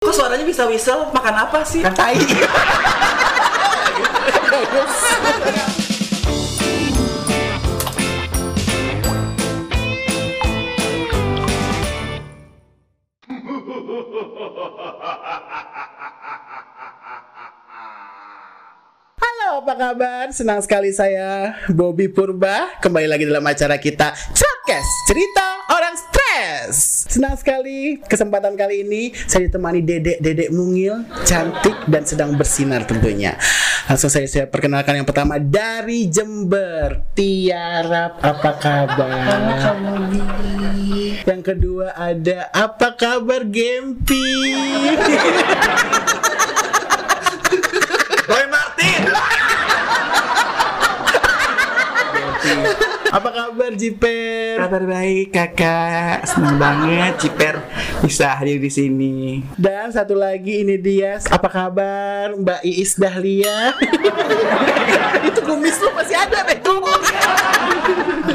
Kok suaranya bisa whistle? Makan apa sih? Kan tai. Halo, apa kabar? Senang sekali saya Bobby Purba kembali lagi dalam acara kita Podcast Cerita Orang Stres. Senang sekali kesempatan kali ini saya ditemani dedek-dedek mungil, cantik dan sedang bersinar tentunya. Langsung saya, saya perkenalkan yang pertama dari Jember, Tiara. Apa kabar? Yang kedua ada apa kabar Gempi? Roy Martin. Apa kabar Jiper? Kabar baik kakak, senang banget Ciper bisa hadir di sini. Dan satu lagi ini dia. Apa kabar Mbak Iis Dahlia? Itu kumis lu masih ada Betul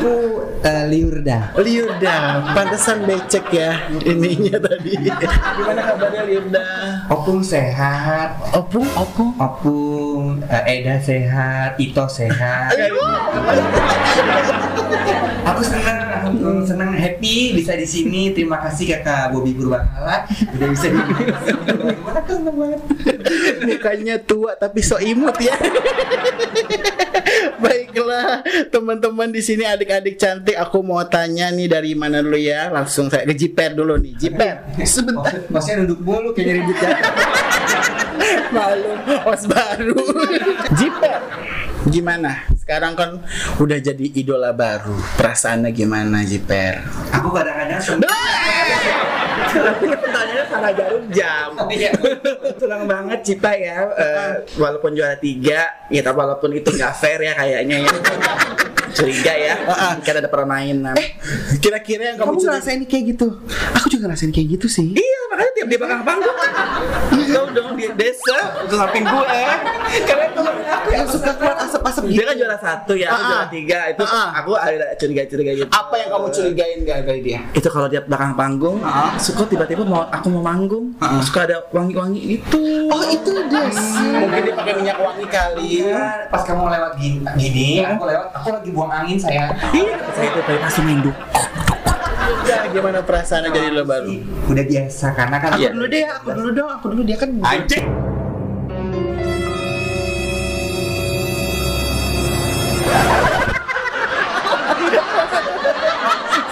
Aku uh, Liurda. Liuda Pantesan becek ya Ininya tadi. Gimana kabarnya Liuda Opung sehat, Opung? Opung? Opung, uh, Eda sehat, Ito sehat. Aku senang, aku senang happy bisa di sini. Terima kasih kakak Bobby Purbakala udah bisa di Aku senang banget. Mukanya tua tapi so imut ya Baiklah teman-teman di sini adik-adik cantik Aku mau tanya nih dari mana dulu ya Langsung saya ke Jiper dulu nih Jiper Sebentar Maksudnya duduk mulu kayak nyari ribut ya. Malu, os baru. Jiper, gimana? Sekarang kan udah jadi idola baru. Perasaannya gimana, Jiper? Aku kadang-kadang. Pertanyaannya sama jarum jam. Iya. Senang banget Cipa ya. eh, walaupun juara tiga, ya tapi walaupun itu nggak fair ya kayaknya ya. Curiga ya. Kan ada permainan. Kira-kira yang kamu, Kamu ngerasain kayak gitu? Aku juga ngerasain kayak gitu sih. Iya, makanya tiap di belakang panggung. Tahu dong di desa, itu samping gue. Karena temen aku yang suka keluar asap-asap gitu. Dia kan juara satu ya, aku Ah, juara ah. tiga. Itu Ah, aku ada curiga-curiga gitu. apa yang kamu curigain gak dari dia? itu kalau dia belakang panggung suka tiba-tiba mau aku mau manggung suka ada wangi-wangi itu Oh, itu dia. Mungkin dia pakai minyak wangi kali. Iya, pas kamu lewat gini, gini aku lewat, aku lagi buang angin saya. iya saya itu tadi pasti main Ya, gimana perasaannya jadi idola baru? Udah biasa karena kan Iya. aku dulu deh, aku dulu dong, aku dulu dia kan Anjing.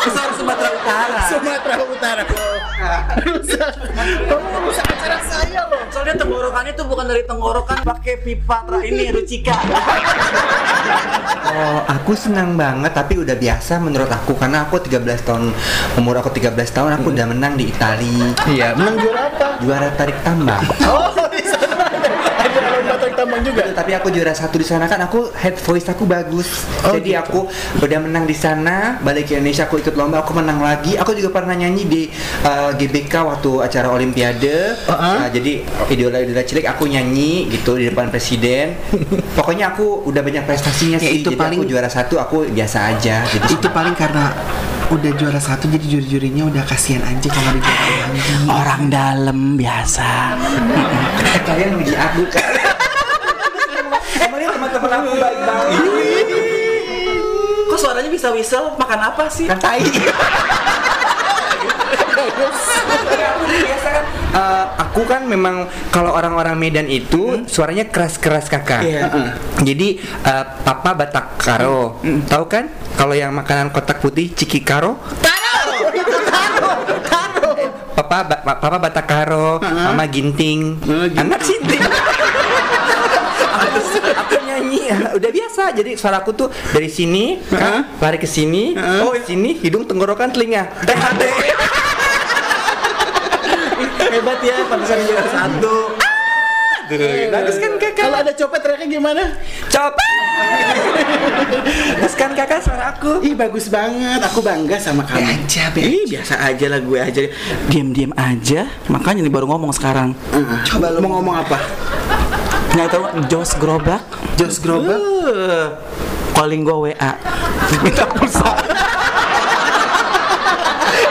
besar Sumatera Utara Sumatera Utara. Kamu merusak acara saya loh. soalnya tenggorokan itu bukan dari tenggorokan pakai pipa tra ini Rucika Oh, aku senang banget tapi udah biasa menurut aku karena aku 13 tahun umur aku 13 tahun aku udah menang di Itali. Iya, menang juara apa? Juara tarik tambang. Oh, di sana ada ada juga. tapi aku juara satu di sana kan aku head voice aku bagus Oh, jadi gitu. aku udah menang di sana balik ke Indonesia aku ikut lomba aku menang lagi aku juga pernah nyanyi di uh, GBK waktu acara Olimpiade Uh-uh. Uh, jadi idola idola cilik aku nyanyi gitu di depan presiden pokoknya aku udah banyak prestasinya Ya, sih itu jadi paling- aku juara satu aku biasa aja jadi itu paling karena udah juara satu jadi juri-jurinya udah kasihan aja kalau di juara lagi. orang dalam biasa kalian muji aku kan Teman-teman aku baik banget kok suaranya bisa whistle? Makan apa sih? Kan tai. Biasa kan eh, aku kan memang kalau orang-orang Medan itu suaranya keras-keras kakak. Iya. jadi eh, papa Batak Karo. Tahu kan? Kalau yang makanan kotak putih Ciki Karo? Papa ba- pa- Papa Batak Karo, Mama Ginting, Oh, Ginting. anak Sinting. Aku, aku nyanyi ya, udah biasa. Jadi suaraku tuh dari sini, kan, lari ke sini, oh sini, hidung, tenggorokan, telinga. THT. hebat ya pantesan juara satu Bagus kan kakak? Kalau ada copet teriaknya gimana? Coba. Bagus kan kakak suara aku? Ih bagus banget, aku bangga sama kamu. aja. Ih biasa aja lah gue aja Diam-diam aja Makanya nih baru ngomong sekarang Coba lu mau ngomong apa? Nggak tahu Jos Gerobak Jos Gerobak? Uh, Calling gue WA Minta pulsa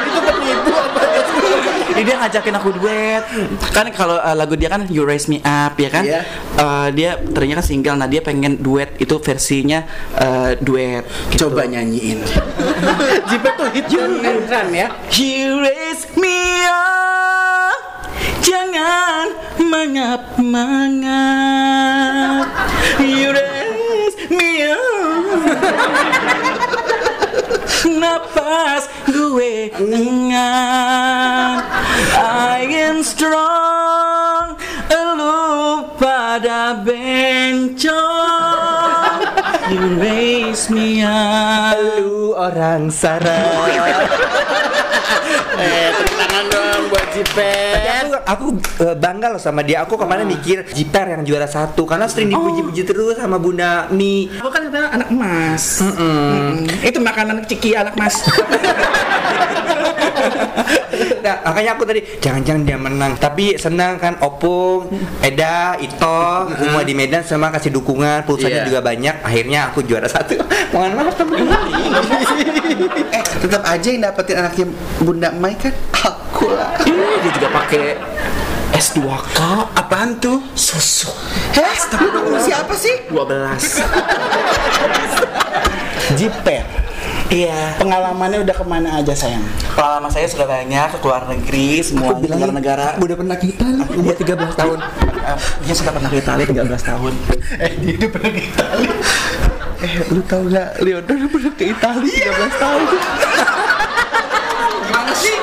Itu penipu apa? Jadi dia ngajakin aku duet. Kan kalau uh, lagu dia kan You Raise Me Up ya kan. Iya. Uh, dia ternyata kan single. Nah dia pengen duet itu versinya uh, duet. gitu. Coba nyanyiin. Jipe tuh hit and run ya. You raise me up Jangan mangap-mangap You raise me up Napas gue ngap I am strong. Lu pada bencong. You raise me up. Lu orang Sarah. Tangan dong buat Jipe. Tapi aku, aku eh, bangga loh sama dia. Aku kemarin mikir Jiper yang juara satu karena sering dipuji-puji terus sama Bunda Mi. Aku kan ternyata anak emas. Mm-mm. Itu makanan ciki anak emas. Makanya aku tadi jangan-jangan dia menang. Tapi senang kan Opung, Eda, Ito, semua di Medan semua kasih dukungan, pulsanya Iya. juga banyak. Akhirnya aku juara satu. Mohon maaf teman-teman. Eh, tetap aja yang dapetin anaknya Bunda Mai kan aku lah. Dia juga pakai S2K Apaan tuh? susu Heh, tapi kamu siapa sih? 12. Jiper. Iya. Pengalamannya udah ke mana aja sayang? Pengalaman saya sudah banyak ke luar negeri, semua negara-negara. udah pernah ke Italia umur 13 tahun. Eh, Dia sudah pernah ke Italia 13 tahun. Eh, dia udah pernah ke Italia. Eh, lu tau gak Leonardo pernah ke Italia 13 tahun? Gimana sih?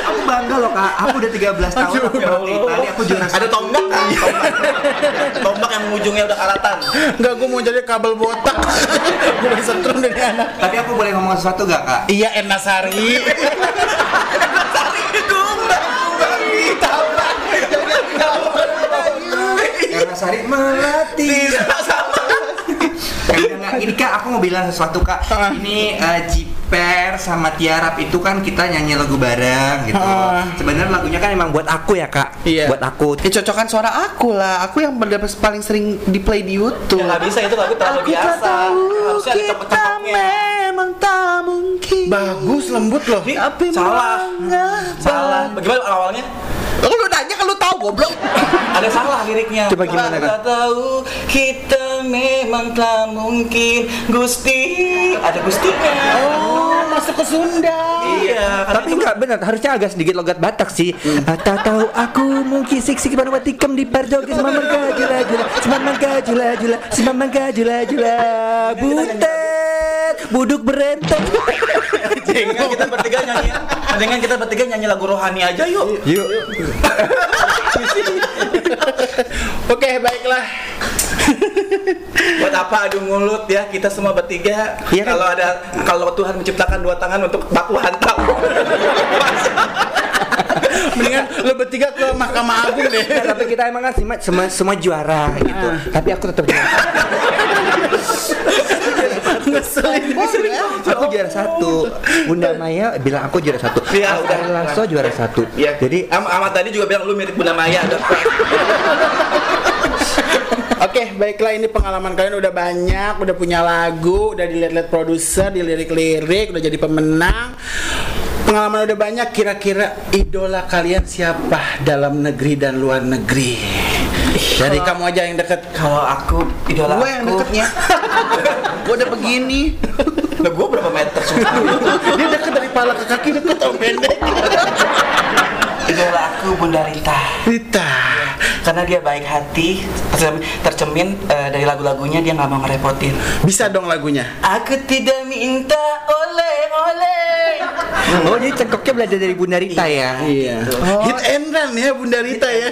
Aku bangga loh kak, aku udah 13 tahun aku pernah ke Italia, aku juara Ada tonggak kan? Tombak. Tombak yang ujungnya udah karatan. Enggak, gue mau jadi kabel botak. gue udah setrum dari anak. Tapi aku boleh ngomong sesuatu gak kak? Iya, Erna Sari. Sari melatih Enggak, enggak. Ini kak, aku mau bilang sesuatu kak Ini eh, Jiper sama Tiarap itu kan kita nyanyi lagu bareng gitu. Sebenarnya lagunya kan emang buat aku ya kak Iya. Buat aku Ya cocokan suara aku lah. Aku yang paling sering di play di YouTube. Ya nggak bisa itu lagu terlalu Aku tak biasa. tahu Harusnya ada kita memang tak mungkin. Bagus, lembut loh. Ini Tapi salah. Salah. Bagaimana awalnya? Lu lu nanya kan lu tahu goblok. Ada salah liriknya. Coba gimana, Kak? tahu kita memang tak mungkin Gusti. Ada Gustinya. Oh, masuk ke Sunda. Iya. Tapi itu- enggak benar, harusnya agak sedikit logat Batak sih. Ah, Tak tahu aku mungkin sik sik panu batikam di parjoge semamangga jula jula semamangga jula jula semamangga jula jula butet buduk berentet. Jangan kita bertiga nyanyi. Jangan kita bertiga nyanyi lagu rohani aja yuk. Yuk. Oke, baiklah. Buat apa adu mulut ya kita semua bertiga. Kan? Kalau ada kalau Tuhan menciptakan dua tangan untuk baku hantam. Mendingan lo bertiga ke Mahkamah Agung deh. Nah, tapi kita emang kan semua, semua, semua juara gitu. Tapi aku tetap juara. Ngeselin. Aku juara satu. Bunda Maya bilang aku juara satu. Udah. Askar Lasso juara satu. Iya. Jadi Am Ahmad tadi juga bilang lu mirip Bunda Maya. Oke, baiklah ini pengalaman kalian udah banyak, udah punya lagu, udah dilihat-lihat produser, dilirik-lirik, udah jadi pemenang. Pengalaman udah banyak, kira-kira idola kalian siapa dalam negeri dan luar negeri? Dari kamu aja yang deket. Kalau aku idola Gue yang deketnya. Gue udah begini. Lah gua berapa meter sumpah? Dia deket dari pala ke kaki deket tau pendek. idola aku Bunda Rita. Rita. Karena dia baik hati, tercermin, tercermin eh, dari lagu-lagunya dia nggak mau ngerepotin. Bisa dong lagunya. Aku tidak minta oleh-oleh. Oh jadi cengkoknya belajar dari Bunda Rita ya? Iya. Hit and run ya Bunda Rita ya.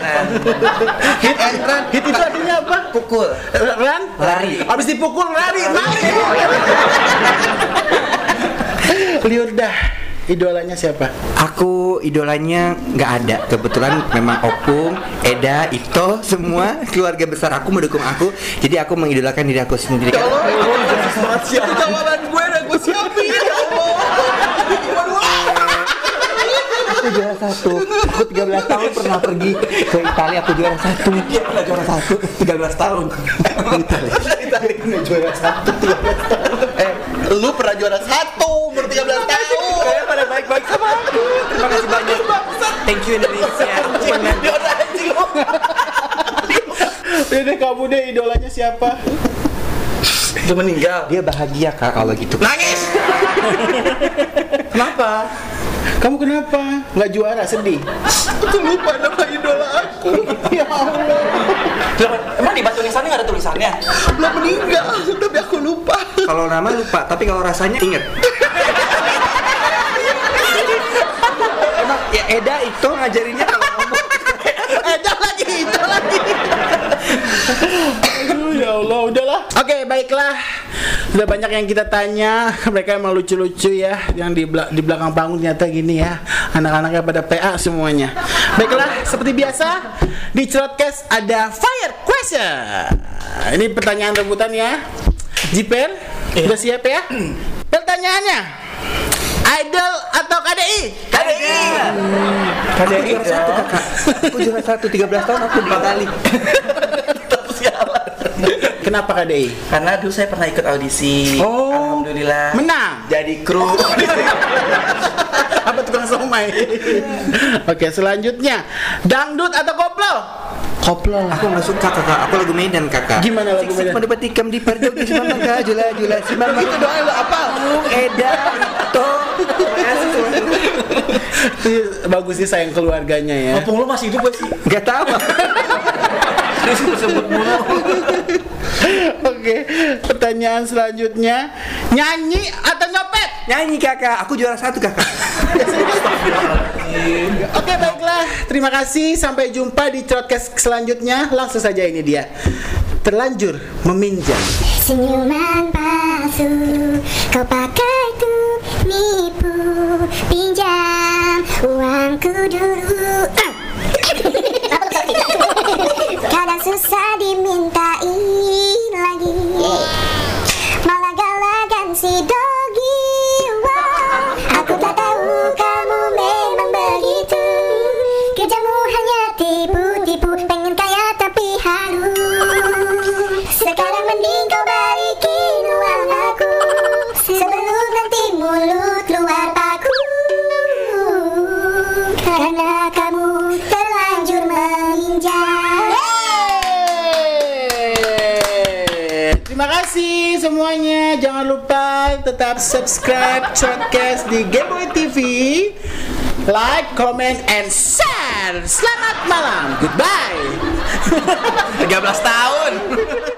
Hit and run. Hit itu artinya apa? Pukul. Run? Lari. Abis dipukul lari, lari. Liurdah, idolanya siapa? Aku idolanya nggak ada. Kebetulan memang Opung, Eda, Ito semua keluarga besar aku mendukung aku. Jadi aku mengidolakan diri aku sendiri. Ya Allah, jawaban gue udah gue siapin. Ya Allah. Aku juara satu. Aku 13 tahun pernah pergi ke Italia. Aku juara satu. Dia pernah juara satu 13 tahun. Eh, lu pernah juara satu umur 13 tahun. Baik sama aku. Terima kasih banyak. Thank you Indonesia. Dia udah anjing lu. Udah deh kamu deh idolanya siapa? Udah meninggal. Dia bahagia kak kalau gitu. Nangis. Kenapa? Kamu kenapa? Nggak juara sedih? Aku lupa nama idola aku. ya Allah. Lah, Emang di batu tulisannya nggak ada tulisannya? Belum meninggal, tapi aku lupa. Kalau nama lupa, tapi kalau rasanya inget. Emang ya Eda itu ngajarinnya kalau ngomong. Ada lagi, itu lagi. Aduh, ya Allah, udahlah. Oke, baiklah. Sudah banyak yang kita tanya, mereka emang lucu-lucu ya, yang di, bela- di belakang panggung ternyata gini ya, anak-anaknya pada PA semuanya. Baiklah, seperti biasa di Cerotcast ada fire question. Ini pertanyaan rebutan ya. Jiper, sudah siap ya? Pertanyaannya, idol atau KDI? KDI. Aku juara satu kakak. Aku juara satu 13 tahun aku dua kali. Kenapa KDI? Karena dulu saya pernah ikut audisi. Oh. Alhamdulillah. Menang. Jadi kru. apa tukang somai oke selanjutnya dangdut atau koplo koplo Aku nggak suka kakak. Aku lagu Medan kakak. Gimana lagu Medan? mendapat tikam di si mamang jula jula si mamang itu doa lo apa? Eda itu. Makasih bagus sih sayang keluarganya ya Mumpung lu masih hidup gak sih? Gak tahu. Terus sebut mulu. oke pertanyaan selanjutnya nyanyi atau nyopet Nyanyi kakak. Aku juara satu kakak. oke baiklah terima kasih sampai jumpa di podcast selanjutnya langsung saja ini dia terlanjur meminjam Senyuman palsu kau pakai nipu pinjam uangku dulu. Kadang susah dimintai lagi. Terima kasih semuanya. Jangan lupa tetap subscribe podcast di Gameboy TV. Like, comment, and share. Selamat malam. Goodbye. 13 tahun.